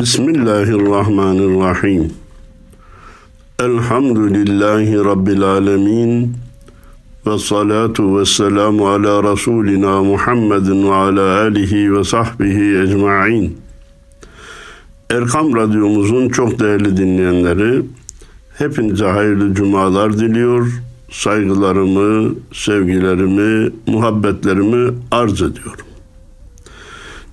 Bismillahirrahmanirrahim. Elhamdülillahi Rabbil alemin. Ve salatu ve selamu ala Resulina Muhammedin ve ala alihi ve sahbihi ecma'in. Erkam Radyomuzun çok değerli dinleyenleri, hepinize hayırlı cumalar diliyor. Saygılarımı, sevgilerimi, muhabbetlerimi arz ediyorum.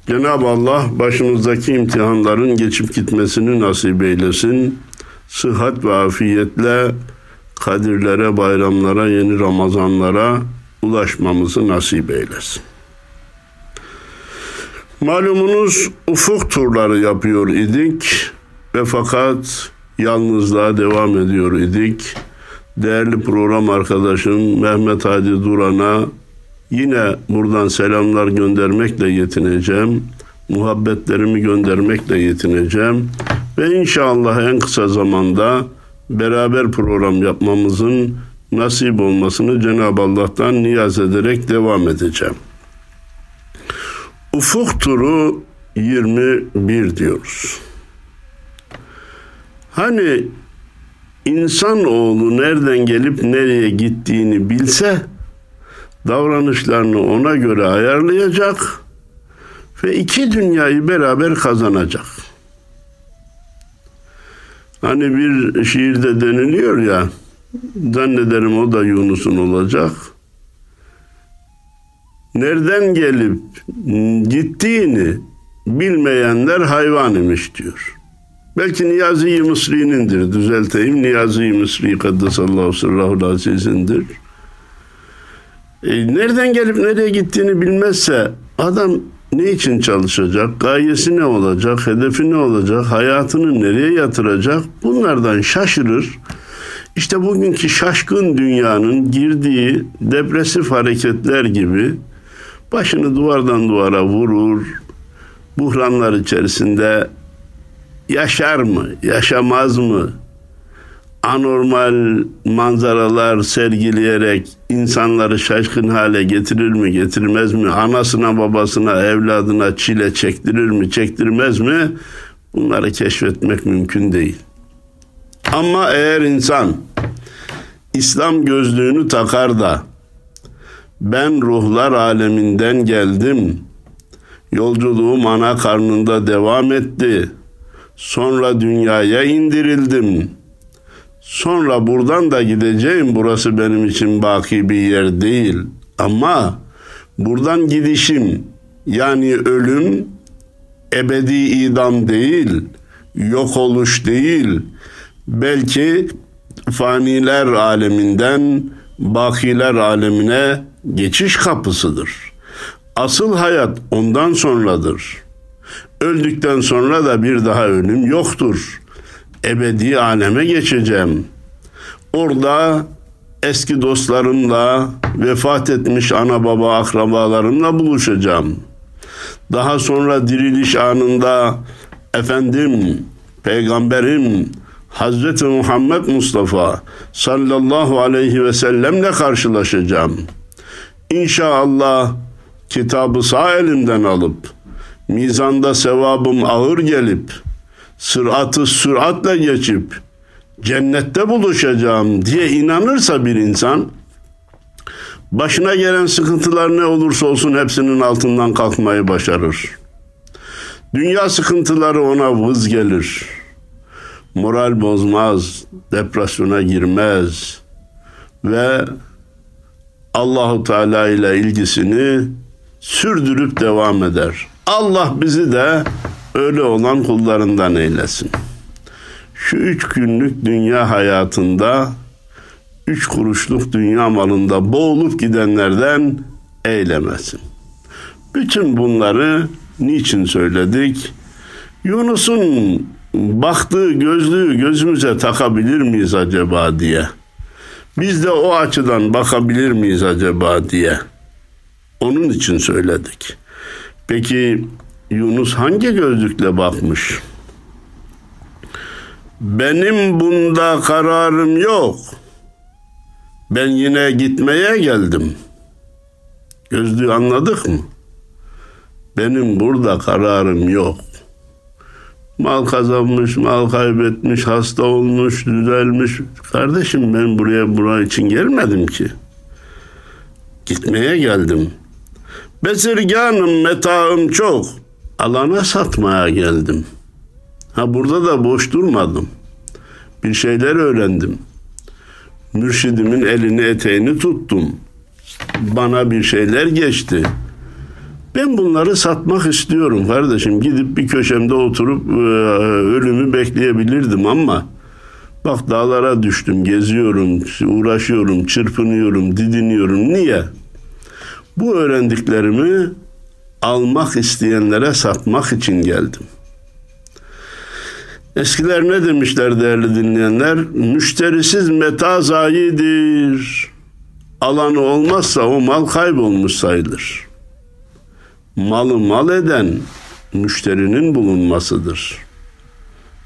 Cenab-ı Allah başımızdaki imtihanların geçip gitmesini nasip eylesin. Sıhhat ve afiyetle kadirlere, bayramlara, yeni Ramazanlara ulaşmamızı nasip eylesin. Malumunuz ufuk turları yapıyor idik ve fakat yalnızlığa devam ediyor idik. Değerli program arkadaşım Mehmet Hadi Duran'a yine buradan selamlar göndermekle yetineceğim. Muhabbetlerimi göndermekle yetineceğim. Ve inşallah en kısa zamanda beraber program yapmamızın nasip olmasını Cenab-ı Allah'tan niyaz ederek devam edeceğim. Ufuk turu 21 diyoruz. Hani insan oğlu nereden gelip nereye gittiğini bilse davranışlarını ona göre ayarlayacak ve iki dünyayı beraber kazanacak. Hani bir şiirde deniliyor ya zannederim o da Yunus'un olacak. Nereden gelip gittiğini bilmeyenler hayvan imiş diyor. Belki Niyazi-i Mısri'nindir. Düzelteyim. Niyazi-i Mısri Kaddesallahu sırrahul azizindir. E, nereden gelip nereye gittiğini bilmezse adam ne için çalışacak, gayesi ne olacak, hedefi ne olacak, hayatını nereye yatıracak bunlardan şaşırır. İşte bugünkü şaşkın dünyanın girdiği depresif hareketler gibi başını duvardan duvara vurur, buhranlar içerisinde yaşar mı, yaşamaz mı, anormal manzaralar sergileyerek insanları şaşkın hale getirir mi, getirmez mi? Anasına, babasına, evladına çile çektirir mi, çektirmez mi? Bunları keşfetmek mümkün değil. Ama eğer insan İslam gözlüğünü takar da ben ruhlar aleminden geldim. Yolculuğum ana karnında devam etti. Sonra dünyaya indirildim. Sonra buradan da gideceğim. Burası benim için baki bir yer değil. Ama buradan gidişim yani ölüm ebedi idam değil, yok oluş değil. Belki faniler aleminden bakiler alemine geçiş kapısıdır. Asıl hayat ondan sonradır. Öldükten sonra da bir daha ölüm yoktur. Ebedi aleme geçeceğim. Orada eski dostlarımla, vefat etmiş ana baba akrabalarımla buluşacağım. Daha sonra diriliş anında efendim, peygamberim, Hazreti Muhammed Mustafa sallallahu aleyhi ve sellemle karşılaşacağım. İnşallah kitabı sağ elimden alıp mizanda sevabım ağır gelip sıratı süratle geçip cennette buluşacağım diye inanırsa bir insan başına gelen sıkıntılar ne olursa olsun hepsinin altından kalkmayı başarır. Dünya sıkıntıları ona vız gelir. Moral bozmaz, depresyona girmez ve Allahu Teala ile ilgisini sürdürüp devam eder. Allah bizi de öyle olan kullarından eylesin. Şu üç günlük dünya hayatında üç kuruşluk dünya malında boğulup gidenlerden eylemesin. Bütün bunları niçin söyledik? Yunus'un baktığı gözlüğü gözümüze takabilir miyiz acaba diye. Biz de o açıdan bakabilir miyiz acaba diye. Onun için söyledik. Peki Yunus hangi gözlükle bakmış? Benim bunda kararım yok. Ben yine gitmeye geldim. Gözlüğü anladık mı? Benim burada kararım yok. Mal kazanmış, mal kaybetmiş, hasta olmuş, düzelmiş. Kardeşim ben buraya buraya için gelmedim ki. Gitmeye geldim. Bezirganım, metağım çok. Alana satmaya geldim. Ha burada da boş durmadım. Bir şeyler öğrendim. Mürşidimin elini eteğini tuttum. Bana bir şeyler geçti. Ben bunları satmak istiyorum kardeşim. Gidip bir köşemde oturup e, ölümü bekleyebilirdim ama bak dağlara düştüm, geziyorum, uğraşıyorum, çırpınıyorum, didiniyorum. Niye? Bu öğrendiklerimi almak isteyenlere satmak için geldim. Eskiler ne demişler değerli dinleyenler? Müşterisiz meta zayidir. Alanı olmazsa o mal kaybolmuş sayılır. Malı mal eden müşterinin bulunmasıdır.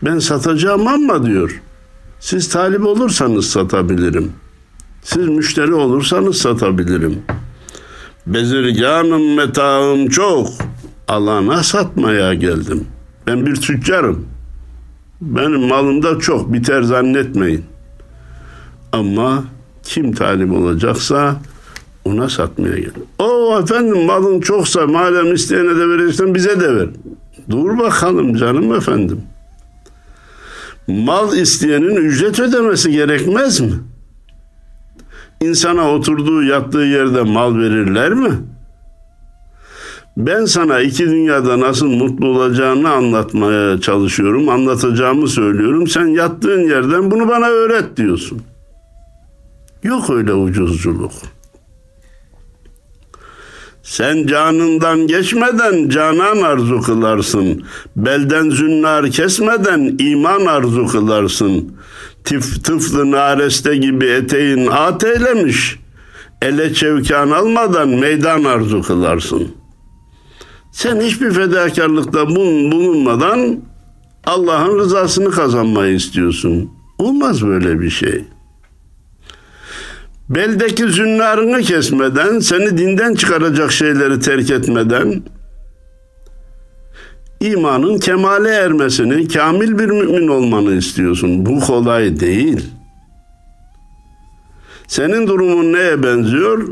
Ben satacağım ama diyor. Siz talip olursanız satabilirim. Siz müşteri olursanız satabilirim. Bezirganım metağım çok. Alana satmaya geldim. Ben bir tüccarım. Benim malımda çok biter zannetmeyin. Ama kim talip olacaksa ona satmaya geldim. O efendim malın çoksa madem isteyene de verirsen bize de ver. Dur bakalım canım efendim. Mal isteyenin ücret ödemesi gerekmez mi? İnsana oturduğu yattığı yerde mal verirler mi? Ben sana iki dünyada nasıl mutlu olacağını anlatmaya çalışıyorum, anlatacağımı söylüyorum. Sen yattığın yerden bunu bana öğret diyorsun. Yok öyle ucuzculuk. Sen canından geçmeden canan arzu kılarsın. Belden zünnar kesmeden iman arzu kılarsın. Tif, tıflı nareste gibi eteğin at eylemiş. Ele çevkan almadan meydan arzu kılarsın.'' Sen hiçbir fedakarlıkta bulunmadan Allah'ın rızasını kazanmayı istiyorsun. Olmaz böyle bir şey. Beldeki zünnarını kesmeden, seni dinden çıkaracak şeyleri terk etmeden, imanın kemale ermesini, kamil bir mümin olmanı istiyorsun. Bu kolay değil. Senin durumun neye benziyor?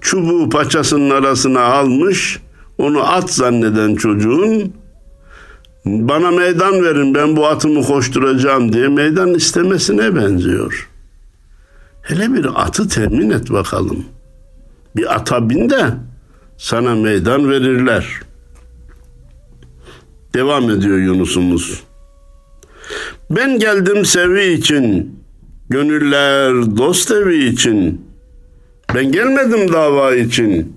Çubuğu paçasının arasına almış, onu at zanneden çocuğun bana meydan verin ben bu atımı koşturacağım diye meydan istemesine benziyor. Hele bir atı temin et bakalım. Bir ata bin de sana meydan verirler. Devam ediyor Yunus'umuz. Ben geldim sevi için, gönüller dost evi için. Ben gelmedim dava için,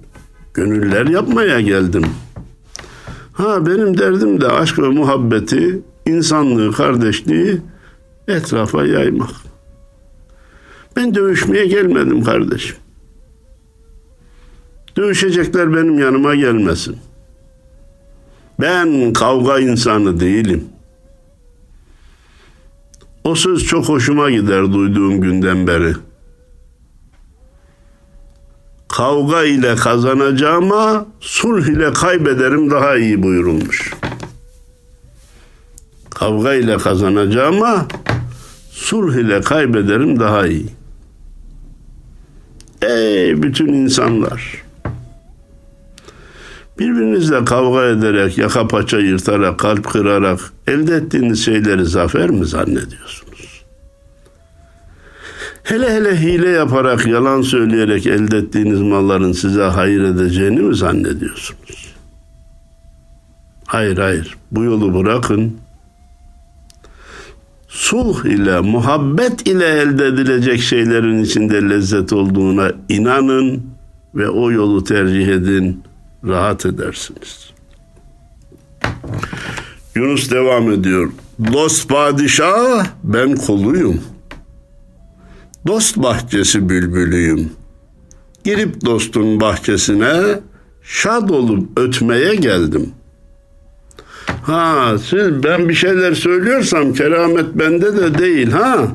gönüller yapmaya geldim. Ha benim derdim de aşk ve muhabbeti, insanlığı, kardeşliği etrafa yaymak. Ben dövüşmeye gelmedim kardeşim. Dövüşecekler benim yanıma gelmesin. Ben kavga insanı değilim. O söz çok hoşuma gider duyduğum günden beri kavga ile kazanacağıma sulh ile kaybederim daha iyi buyurulmuş. Kavga ile kazanacağıma sulh ile kaybederim daha iyi. Ey bütün insanlar! Birbirinizle kavga ederek, yaka paça yırtarak, kalp kırarak elde ettiğiniz şeyleri zafer mi zannediyorsunuz? Hele hele hile yaparak, yalan söyleyerek elde ettiğiniz malların size hayır edeceğini mi zannediyorsunuz? Hayır hayır. Bu yolu bırakın. Sulh ile, muhabbet ile elde edilecek şeylerin içinde lezzet olduğuna inanın ve o yolu tercih edin. Rahat edersiniz. Yunus devam ediyor. Dost padişah ben koluyum.'' dost bahçesi bülbülüyüm. Girip dostun bahçesine şad olup ötmeye geldim. Ha siz ben bir şeyler söylüyorsam keramet bende de değil ha.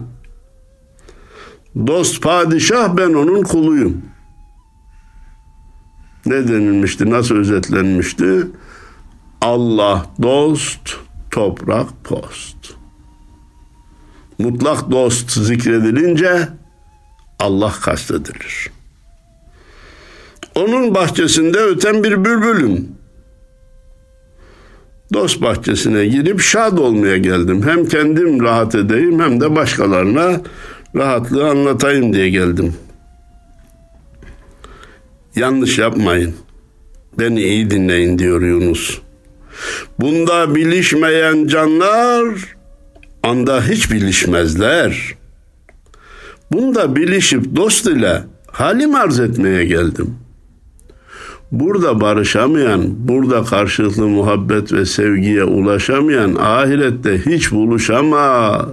Dost padişah ben onun kuluyum. Ne denilmişti? Nasıl özetlenmişti? Allah dost, toprak post. Mutlak dost zikredilince Allah kastedilir. Onun bahçesinde öten bir bülbülüm. Dost bahçesine girip şad olmaya geldim. Hem kendim rahat edeyim hem de başkalarına rahatlığı anlatayım diye geldim. Yanlış yapmayın. Beni iyi dinleyin diyor Yunus. Bunda bilişmeyen canlar anda hiç bilişmezler. Bunda bilişip dost ile halim arz etmeye geldim. Burada barışamayan, burada karşılıklı muhabbet ve sevgiye ulaşamayan ahirette hiç buluşamaz.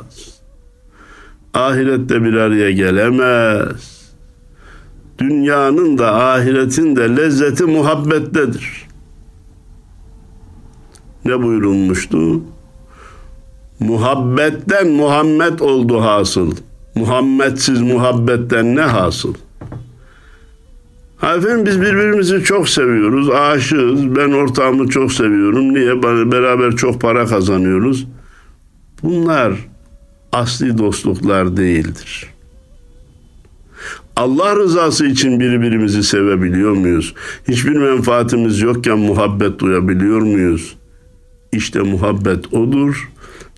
Ahirette bir araya gelemez. Dünyanın da ahiretin de lezzeti muhabbettedir. Ne buyurulmuştu? Muhabbetten Muhammed oldu hasıl. Muhammedsiz muhabbetten ne hasıl? Efendim biz birbirimizi çok seviyoruz, aşığız. Ben ortağımı çok seviyorum. Niye? Beraber çok para kazanıyoruz. Bunlar asli dostluklar değildir. Allah rızası için birbirimizi sevebiliyor muyuz? Hiçbir menfaatimiz yokken muhabbet duyabiliyor muyuz? İşte muhabbet odur.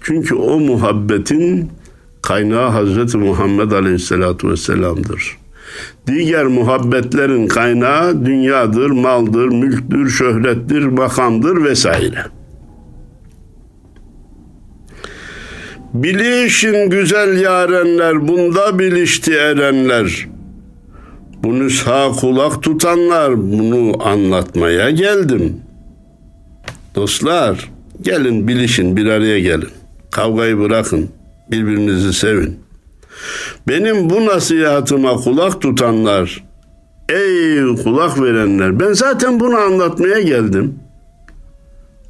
Çünkü o muhabbetin kaynağı Hazreti Muhammed Aleyhisselatü Vesselam'dır. Diğer muhabbetlerin kaynağı dünyadır, maldır, mülktür, şöhrettir, makamdır vesaire. Bilişin güzel yarenler, bunda bilişti erenler. Bu nüsha kulak tutanlar, bunu anlatmaya geldim. Dostlar, gelin bilişin, bir araya gelin. Kavgayı bırakın, birbirinizi sevin. Benim bu nasihatıma kulak tutanlar, ey kulak verenler, ben zaten bunu anlatmaya geldim.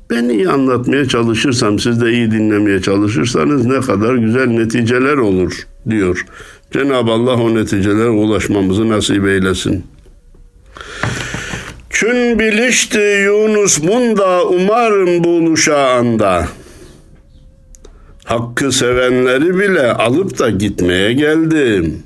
Ben iyi anlatmaya çalışırsam, siz de iyi dinlemeye çalışırsanız ne kadar güzel neticeler olur diyor. Cenab-ı Allah o neticelere ulaşmamızı nasip eylesin. Çün bilişti Yunus bunda umarım buluşa anda. Hakkı sevenleri bile alıp da gitmeye geldim.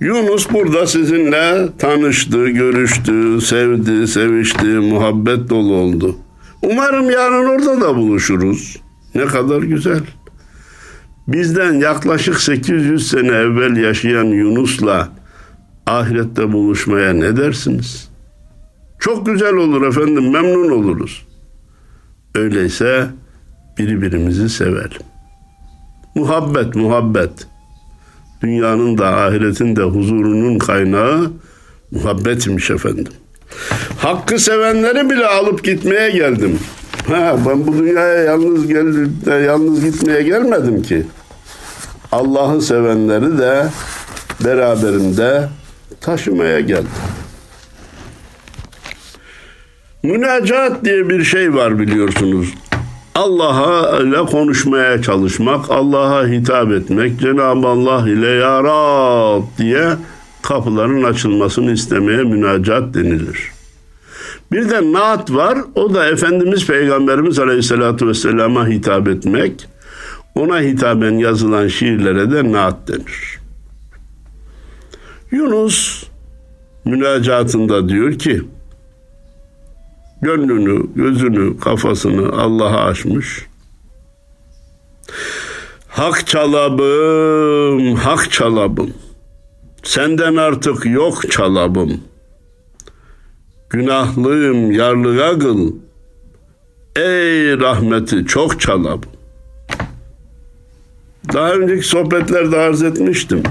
Yunus burada sizinle tanıştı, görüştü, sevdi, sevişti, muhabbet dolu oldu. Umarım yarın orada da buluşuruz. Ne kadar güzel. Bizden yaklaşık 800 sene evvel yaşayan Yunus'la ahirette buluşmaya ne dersiniz? Çok güzel olur efendim, memnun oluruz. Öyleyse birbirimizi sevelim. Muhabbet, muhabbet. Dünyanın da ahiretin de huzurunun kaynağı muhabbetmiş efendim. Hakkı sevenleri bile alıp gitmeye geldim. Ha, ben bu dünyaya yalnız geldim de yalnız gitmeye gelmedim ki. Allah'ı sevenleri de beraberimde taşımaya geldim. Münacat diye bir şey var biliyorsunuz. Allah'a ile konuşmaya çalışmak, Allah'a hitap etmek, Cenab-ı Allah ile Ya Rab diye kapıların açılmasını istemeye münacat denilir. Bir de naat var, o da Efendimiz Peygamberimiz Aleyhisselatü Vesselam'a hitap etmek, ona hitaben yazılan şiirlere de naat denir. Yunus münacatında diyor ki, gönlünü, gözünü, kafasını Allah'a açmış. Hak çalabım, hak çalabım. Senden artık yok çalabım. Günahlıyım yarlığa kıl. Ey rahmeti çok çalabım. Daha önceki sohbetlerde arz etmiştim.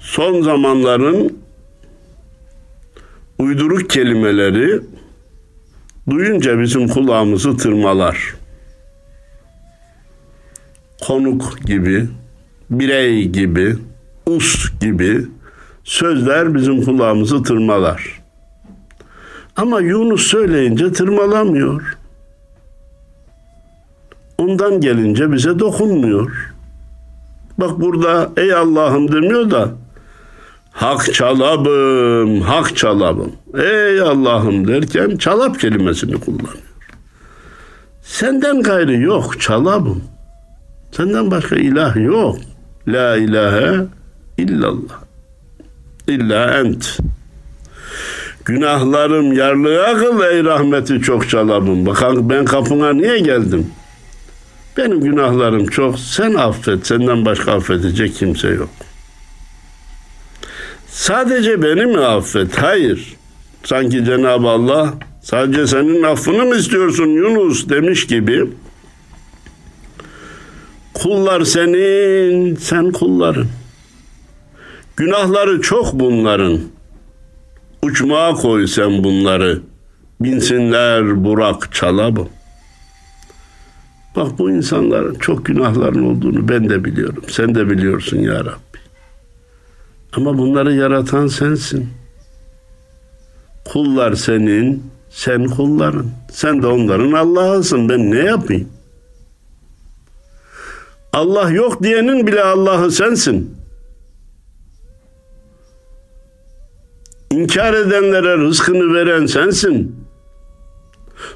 Son zamanların uyduruk kelimeleri duyunca bizim kulağımızı tırmalar. Konuk gibi, birey gibi, us gibi sözler bizim kulağımızı tırmalar. Ama Yunus söyleyince tırmalamıyor. Ondan gelince bize dokunmuyor. Bak burada ey Allah'ım demiyor da Hak çalabım, hak çalabım. Ey Allah'ım derken çalap kelimesini kullanıyor. Senden gayrı yok çalabım. Senden başka ilah yok. La ilahe illallah. İlla ent. Günahlarım yarlığa kıl ey rahmeti çok çalabım. Bakan ben kapına niye geldim? Benim günahlarım çok. Sen affet. Senden başka affedecek kimse yok. Sadece beni mi affet? Hayır. Sanki Cenab-ı Allah sadece senin affını mı istiyorsun Yunus demiş gibi kullar senin, sen kulların. Günahları çok bunların. Uçmağa koy sen bunları. Binsinler Burak çalabı. Bak bu insanların çok günahların olduğunu ben de biliyorum. Sen de biliyorsun ya Rabbi. Ama bunları yaratan sensin. Kullar senin, sen kulların. Sen de onların Allah'ısın. Ben ne yapayım? Allah yok diyenin bile Allah'ı sensin. İnkar edenlere rızkını veren sensin.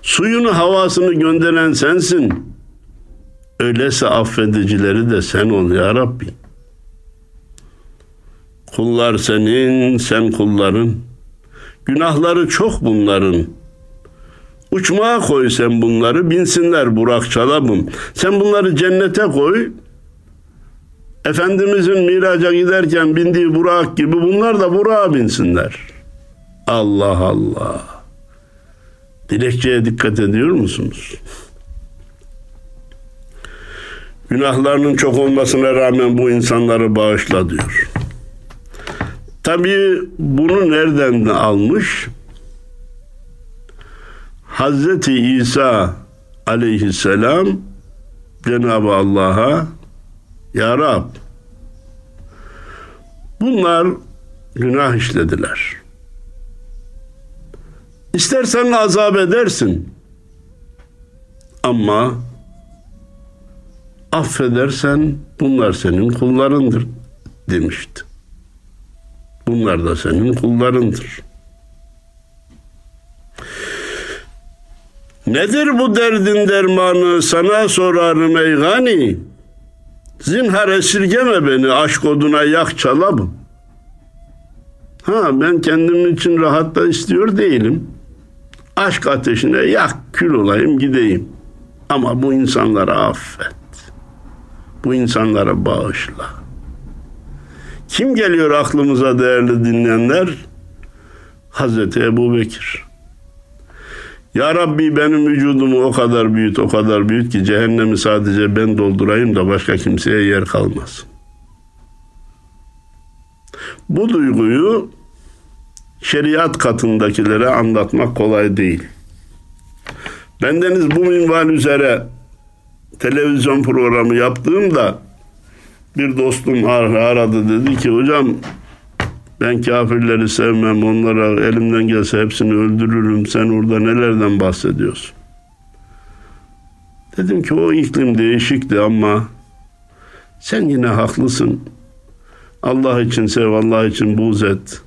Suyunu havasını gönderen sensin. Öyleyse affedicileri de sen ol ya Rabbi. Kullar senin, sen kulların. Günahları çok bunların. Uçmaya koy sen bunları, binsinler Burak çalabım. Sen bunları cennete koy. Efendimizin miraca giderken bindiği Burak gibi bunlar da Burak'a binsinler. Allah Allah. Dilekçeye dikkat ediyor musunuz? Günahlarının çok olmasına rağmen bu insanları bağışla diyor. Tabii bunu nereden almış? Hazreti İsa aleyhisselam Cenab-ı Allah'a Ya Rab bunlar günah işlediler. İstersen azap edersin. Ama affedersen bunlar senin kullarındır demişti. Bunlar da senin kullarındır. Nedir bu derdin dermanı sana sorarım ey gani. Zinhar esirgeme beni aşk oduna yak çalabım. Ha ben kendim için rahat da istiyor değilim. Aşk ateşine yak kül olayım gideyim. Ama bu insanları affet. Bu insanlara bağışla. Kim geliyor aklımıza değerli dinleyenler? Hazreti Ebu Bekir. Ya Rabbi benim vücudumu o kadar büyüt, o kadar büyüt ki cehennemi sadece ben doldurayım da başka kimseye yer kalmasın. Bu duyguyu şeriat katındakilere anlatmak kolay değil. Bendeniz bu minval üzere televizyon programı yaptığımda bir dostum aradı dedi ki hocam ben kafirleri sevmem onlara elimden gelse hepsini öldürürüm sen orada nelerden bahsediyorsun? Dedim ki o iklim değişikti ama sen yine haklısın. Allah için sev, Allah için buğz et.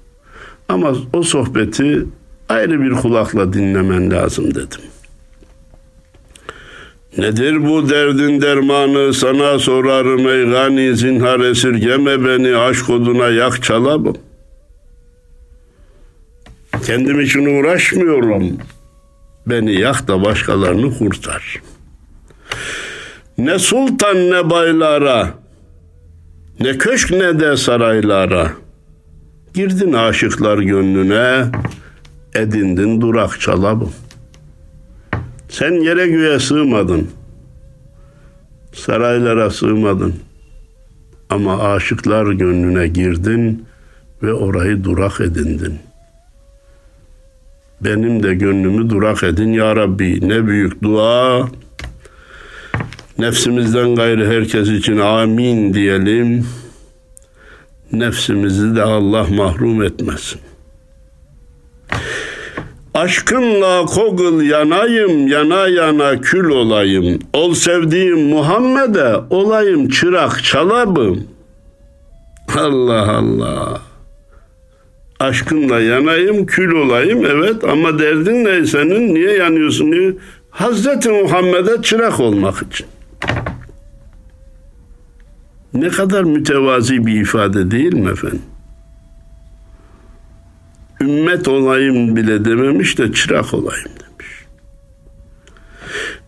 Ama o sohbeti ayrı bir kulakla dinlemen lazım dedim. Nedir bu derdin dermanı sana sorarım ey gani zinhar esirgeme beni aşk oduna yak çalabım. Kendim için uğraşmıyorum. Beni yak da başkalarını kurtar. Ne sultan ne baylara, ne köşk ne de saraylara. Girdin aşıklar gönlüne, edindin durak çalabım. Sen yere göğe sığmadın. Saraylara sığmadın. Ama aşıklar gönlüne girdin ve orayı durak edindin. Benim de gönlümü durak edin ya Rabbi. Ne büyük dua. Nefsimizden gayrı herkes için amin diyelim. Nefsimizi de Allah mahrum etmesin. Aşkınla kogul yanayım, yana yana kül olayım. Ol sevdiğim Muhammed'e olayım çırak çalabım. Allah Allah. Aşkınla yanayım, kül olayım evet ama derdin ne senin? Niye yanıyorsun? Niye? Hazreti Muhammed'e çırak olmak için. Ne kadar mütevazi bir ifade değil mi efendim? Ümmet olayım bile dememiş de çırak olayım demiş.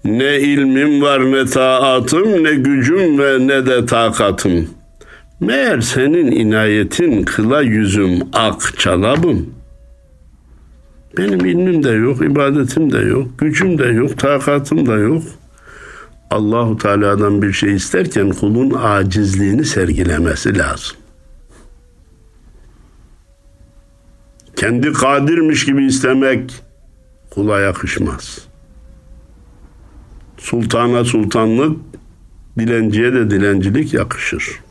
Ne ilmim var ne taatım ne gücüm ve ne de takatım. Meğer senin inayetin kıla yüzüm ak çalabım. Benim ilmim de yok, ibadetim de yok, gücüm de yok, takatım da yok. Allahu Teala'dan bir şey isterken kulun acizliğini sergilemesi lazım. Kendi kadirmiş gibi istemek kula yakışmaz. Sultana sultanlık, dilenciye de dilencilik yakışır.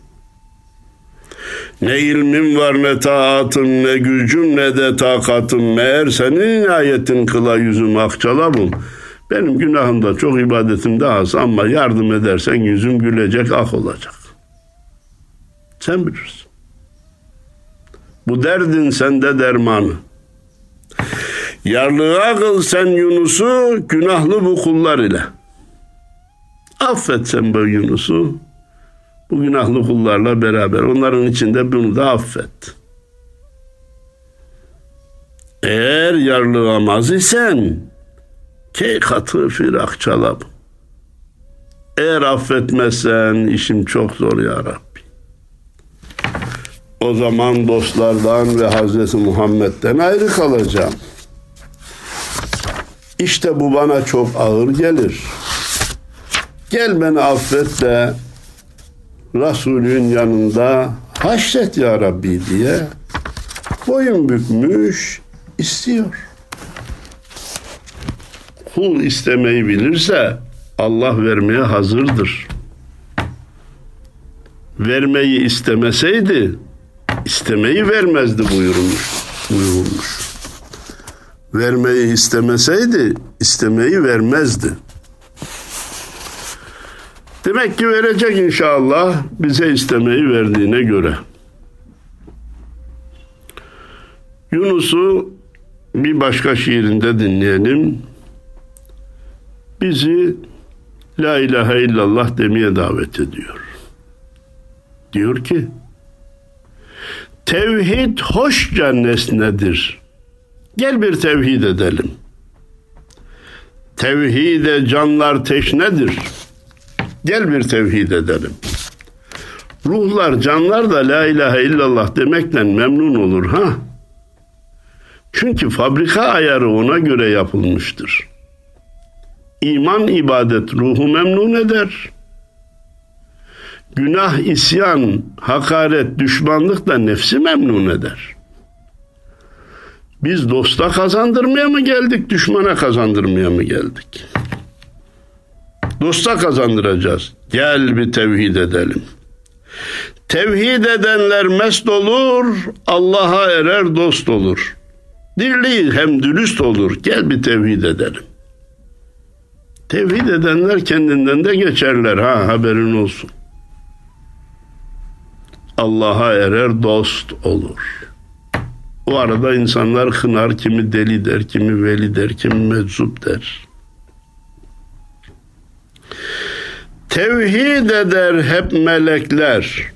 Ne ilmim var ne taatım ne gücüm ne de takatım meğer senin inayetin kıla yüzüm akçalabım. Benim günahım da çok ibadetim de az ama yardım edersen yüzüm gülecek ak olacak. Sen bilirsin. Bu derdin sende dermanı. Yarlığa kıl sen Yunus'u günahlı bu kullar ile. Affet sen bu Yunus'u bu günahlı kullarla beraber. Onların içinde bunu da affet. Eğer yarlıgamaz isen key katı firak çalab. Eğer affetmezsen işim çok zor ya Rabbi. O zaman dostlardan ve Hazreti Muhammed'den ayrı kalacağım. İşte bu bana çok ağır gelir. Gel beni affet de Resulün yanında haşret ya Rabbi diye boyun bükmüş istiyor. Kul istemeyi bilirse Allah vermeye hazırdır. Vermeyi istemeseydi istemeyi vermezdi buyurmuş. buyurmuş. Vermeyi istemeseydi istemeyi vermezdi. Demek ki verecek inşallah bize istemeyi verdiğine göre. Yunus'u bir başka şiirinde dinleyelim. Bizi La ilahe illallah demeye davet ediyor. Diyor ki Tevhid hoşça nesnedir. Gel bir tevhid edelim. Tevhide canlar teşnedir. Gel bir tevhid edelim. Ruhlar, canlar da la ilahe illallah demekten memnun olur ha. Çünkü fabrika ayarı ona göre yapılmıştır. İman, ibadet ruhu memnun eder. Günah, isyan, hakaret, düşmanlık da nefsi memnun eder. Biz dosta kazandırmaya mı geldik, düşmana kazandırmaya mı geldik? Dosta kazandıracağız. Gel bir tevhid edelim. Tevhid edenler mest olur, Allah'a erer dost olur. Dirliği hem dürüst olur. Gel bir tevhid edelim. Tevhid edenler kendinden de geçerler ha haberin olsun. Allah'a erer dost olur. O arada insanlar kınar, kimi deli der, kimi veli der, kimi meczup der. Tevhid eder hep melekler.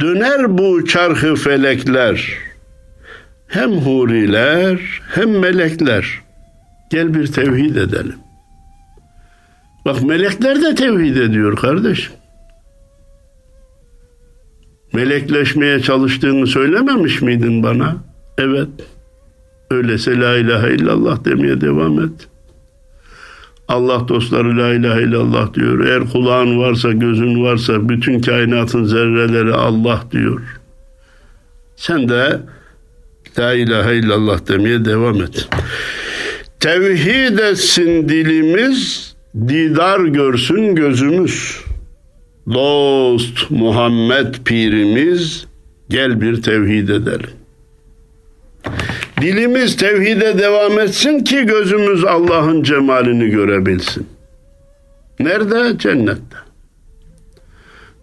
Döner bu çarkı felekler. Hem huriler hem melekler. Gel bir tevhid edelim. Bak melekler de tevhid ediyor kardeşim. Melekleşmeye çalıştığını söylememiş miydin bana? Evet. Öyleyse la ilahe illallah demeye devam et. Allah dostları la ilahe illallah diyor. Eğer kulağın varsa, gözün varsa bütün kainatın zerreleri Allah diyor. Sen de la ilahe illallah demeye devam et. Tevhid etsin dilimiz, didar görsün gözümüz. Dost Muhammed pirimiz gel bir tevhid edelim. Dilimiz tevhide devam etsin ki gözümüz Allah'ın cemalini görebilsin. Nerede? Cennette.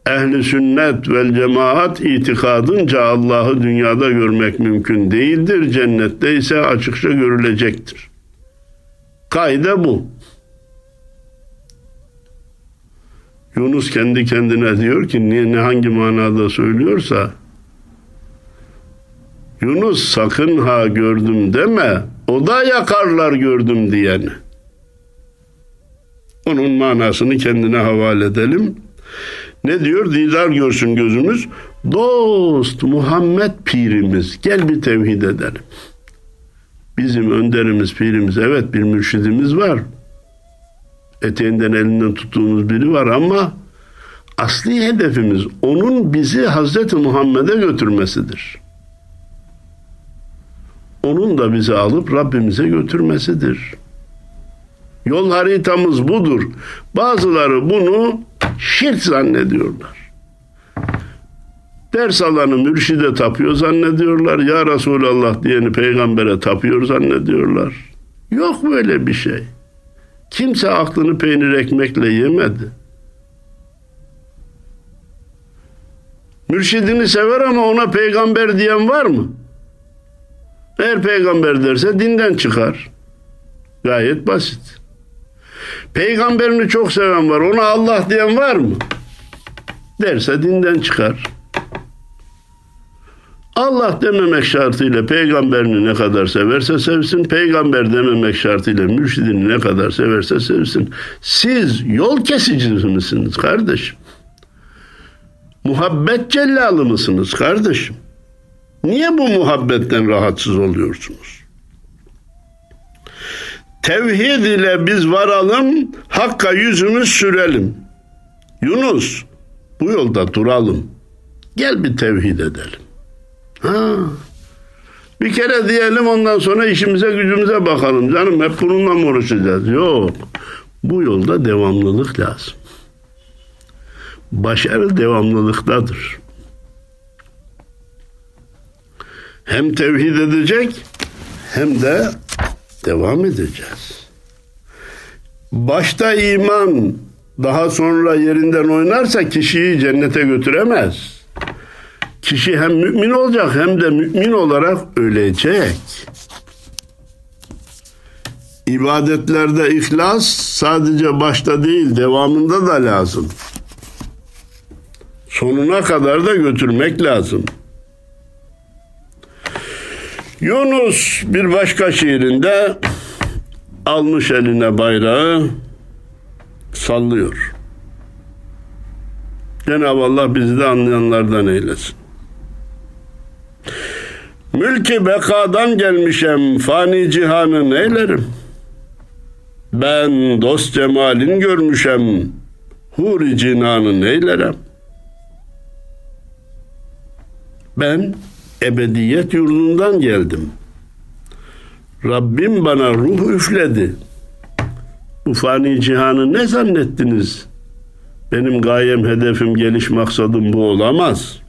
Ehli sünnet vel cemaat itikadınca Allah'ı dünyada görmek mümkün değildir. Cennette ise açıkça görülecektir. Kaide bu. Yunus kendi kendine diyor ki ne hangi manada söylüyorsa Yunus sakın ha gördüm deme o da yakarlar gördüm diyeni. Onun manasını kendine havale edelim. Ne diyor? Didar görsün gözümüz. Dost Muhammed pirimiz. Gel bir tevhid edelim. Bizim önderimiz, pirimiz. Evet bir mürşidimiz var. Eteğinden elinden tuttuğumuz biri var ama asli hedefimiz onun bizi Hazreti Muhammed'e götürmesidir. Onun da bizi alıp Rabbimize götürmesidir. Yol haritamız budur. Bazıları bunu şirk zannediyorlar. Ders alanı mürşide tapıyor zannediyorlar. Ya Resulallah diyeni peygambere tapıyor zannediyorlar. Yok böyle bir şey. Kimse aklını peynir ekmekle yemedi. Mürşidini sever ama ona peygamber diyen var mı? Eğer peygamber derse dinden çıkar. Gayet basit. Peygamberini çok seven var. Ona Allah diyen var mı? Derse dinden çıkar. Allah dememek şartıyla peygamberini ne kadar severse sevsin, peygamber dememek şartıyla mürşidini ne kadar severse sevsin. Siz yol kesicisi misiniz kardeşim? Muhabbet cellalı mısınız kardeşim? Niye bu muhabbetten rahatsız oluyorsunuz? Tevhid ile biz varalım, Hakk'a yüzümüz sürelim. Yunus, bu yolda duralım. Gel bir tevhid edelim. Ha. Bir kere diyelim ondan sonra işimize gücümüze bakalım. Canım hep bununla mı uğraşacağız? Yok. Bu yolda devamlılık lazım. Başarı devamlılıktadır. Hem tevhid edecek hem de devam edeceğiz. Başta iman daha sonra yerinden oynarsa kişiyi cennete götüremez. Kişi hem mümin olacak hem de mümin olarak ölecek. İbadetlerde ihlas sadece başta değil devamında da lazım. Sonuna kadar da götürmek lazım. Yunus bir başka şiirinde almış eline bayrağı sallıyor. Cenab-ı Allah bizi de anlayanlardan eylesin. Mülki bekadan gelmişem fani cihanı neylerim? Ben dost cemalin görmüşem huri cinanı neylerim? Ben ebediyet yurdundan geldim. Rabbim bana ruh üfledi. Bu fani cihanı ne zannettiniz? Benim gayem, hedefim, geliş maksadım bu olamaz.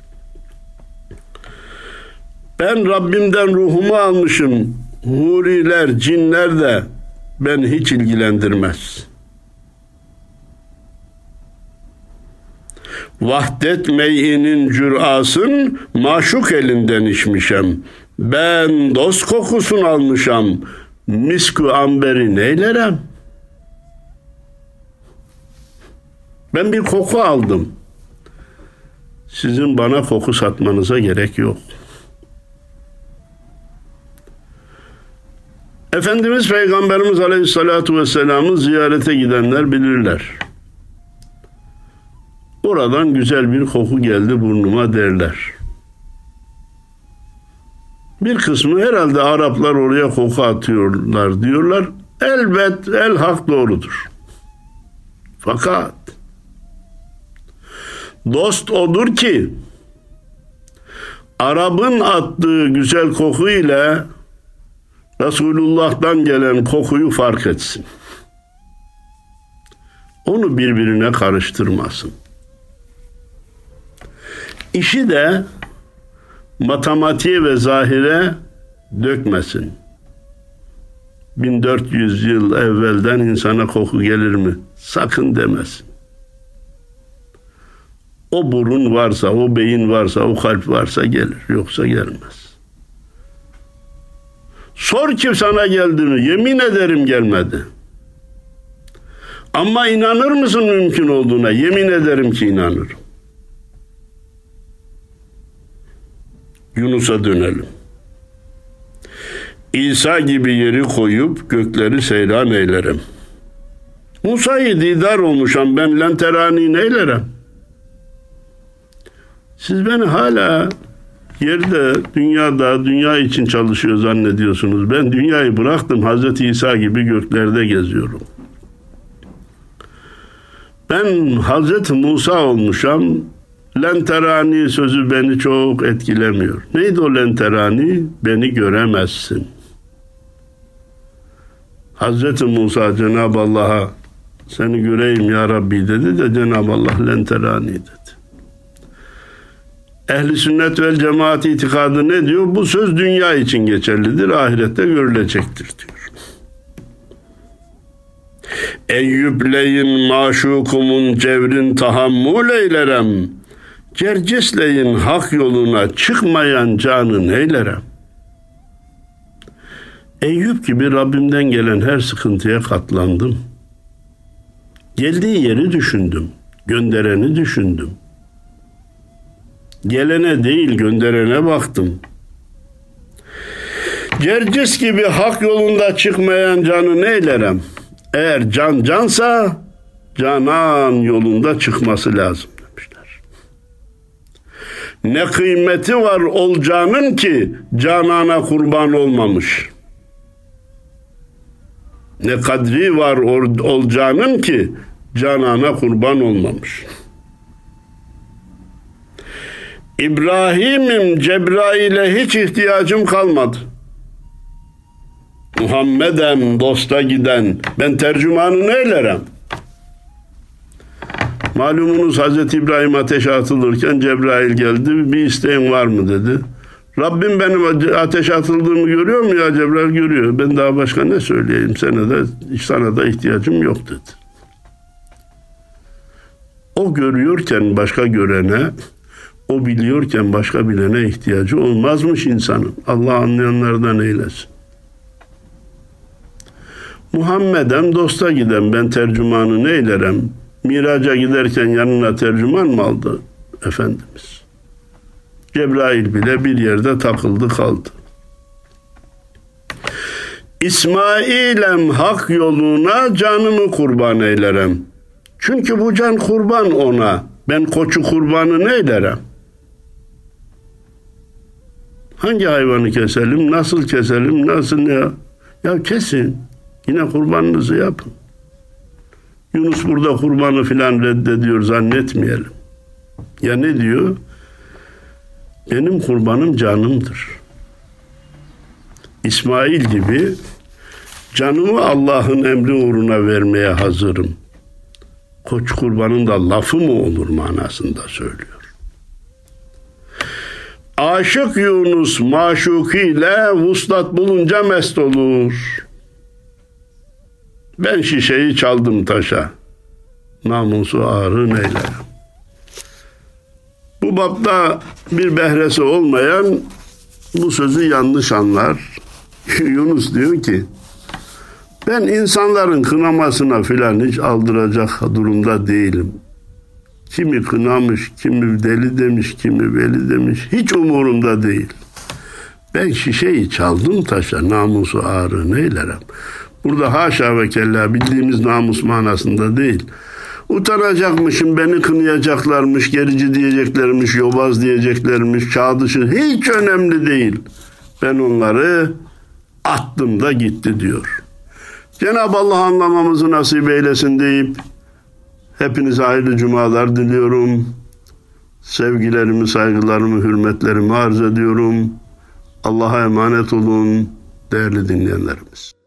Ben Rabbimden ruhumu almışım. Huriler, cinler de beni hiç ilgilendirmez.'' Vahdet meyinin cürasın maşuk elinden içmişem. Ben dost kokusun almışam. Miskü amberi neylerem? Ben bir koku aldım. Sizin bana koku satmanıza gerek yok. Efendimiz Peygamberimiz Aleyhisselatü Vesselam'ı ziyarete gidenler bilirler. Oradan güzel bir koku geldi burnuma derler. Bir kısmı herhalde Araplar oraya koku atıyorlar diyorlar. Elbet el hak doğrudur. Fakat dost odur ki Arap'ın attığı güzel koku ile Resulullah'tan gelen kokuyu fark etsin. Onu birbirine karıştırmasın. İşi de matematiğe ve zahire dökmesin. 1400 yıl evvelden insana koku gelir mi? Sakın demesin. O burun varsa, o beyin varsa, o kalp varsa gelir. Yoksa gelmez. Sor ki sana geldi mi? Yemin ederim gelmedi. Ama inanır mısın mümkün olduğuna? Yemin ederim ki inanırım. Yunus'a dönelim. İsa gibi yeri koyup gökleri seyran eylerim. Musa'yı didar olmuşam ben lenterani neylerim? Siz beni hala yerde, dünyada, dünya için çalışıyor zannediyorsunuz. Ben dünyayı bıraktım. Hazreti İsa gibi göklerde geziyorum. Ben Hazreti Musa olmuşam. Lenterani sözü beni çok etkilemiyor. Neydi o lenterani? Beni göremezsin. Hazreti Musa Cenab-ı Allah'a seni göreyim ya Rabbi dedi de Cenab-ı Allah lenterani dedi. Ehli sünnet vel cemaat itikadı ne diyor? Bu söz dünya için geçerlidir, ahirette görülecektir diyor. Eyyüpleyin maşukumun cevrin tahammül eylerem. Cercisleyin hak yoluna çıkmayan canın eylerem. Eyüp gibi Rabbimden gelen her sıkıntıya katlandım. Geldiği yeri düşündüm. Göndereni düşündüm. Gelene değil gönderene baktım. Cercis gibi hak yolunda çıkmayan canı neylerem? Eğer can cansa canan yolunda çıkması lazım. Ne kıymeti var olcanın ki canana kurban olmamış. Ne kadri var olcanın ki canana kurban olmamış. İbrahim'im Cebrail'e hiç ihtiyacım kalmadı. Muhammed'em dosta giden ben tercümanı neylerim? Malumunuz Hazreti İbrahim ateşe atılırken Cebrail geldi bir isteğin var mı dedi. Rabbim benim ateşe atıldığımı görüyor mu ya Cebrail görüyor. Ben daha başka ne söyleyeyim sana da sana da ihtiyacım yok dedi. O görüyorken başka görene o biliyorken başka bilene ihtiyacı olmazmış insanın. Allah anlayanlardan eylesin. Muhammed'em dosta giden ben tercümanı neylerem? Miraca giderken yanına tercüman mı aldı Efendimiz? Cebrail bile bir yerde takıldı kaldı. İsmail'em hak yoluna canımı kurban eylerem. Çünkü bu can kurban ona. Ben koçu kurbanı neylerem? Hangi hayvanı keselim, nasıl keselim, nasıl ne? Ya kesin. Yine kurbanınızı yapın. Yunus burada kurbanı filan reddediyor zannetmeyelim. Ya ne diyor? Benim kurbanım canımdır. İsmail gibi canımı Allah'ın emri uğruna vermeye hazırım. Koç kurbanın da lafı mı olur manasında söylüyor. Aşık Yunus maşukiyle vuslat bulunca mest olur. Ben şişeyi çaldım taşa. Namusu ağrı neylerim. Bu bapta bir behresi olmayan bu sözü yanlış anlar. Yunus diyor ki ben insanların kınamasına filan hiç aldıracak durumda değilim. Kimi kınamış, kimi deli demiş, kimi veli demiş. Hiç umurumda değil. Ben şişeyi çaldım taşa, namusu ağrı neylerim. Burada haşa ve kella bildiğimiz namus manasında değil. Utanacakmışım, beni kınayacaklarmış, gerici diyeceklermiş, yobaz diyeceklermiş, çağ dışı. Hiç önemli değil. Ben onları attım da gitti diyor. Cenab-ı Allah anlamamızı nasip eylesin deyip hepinize hayırlı cumalar diliyorum. Sevgilerimi, saygılarımı, hürmetlerimi arz ediyorum. Allah'a emanet olun değerli dinleyenlerimiz.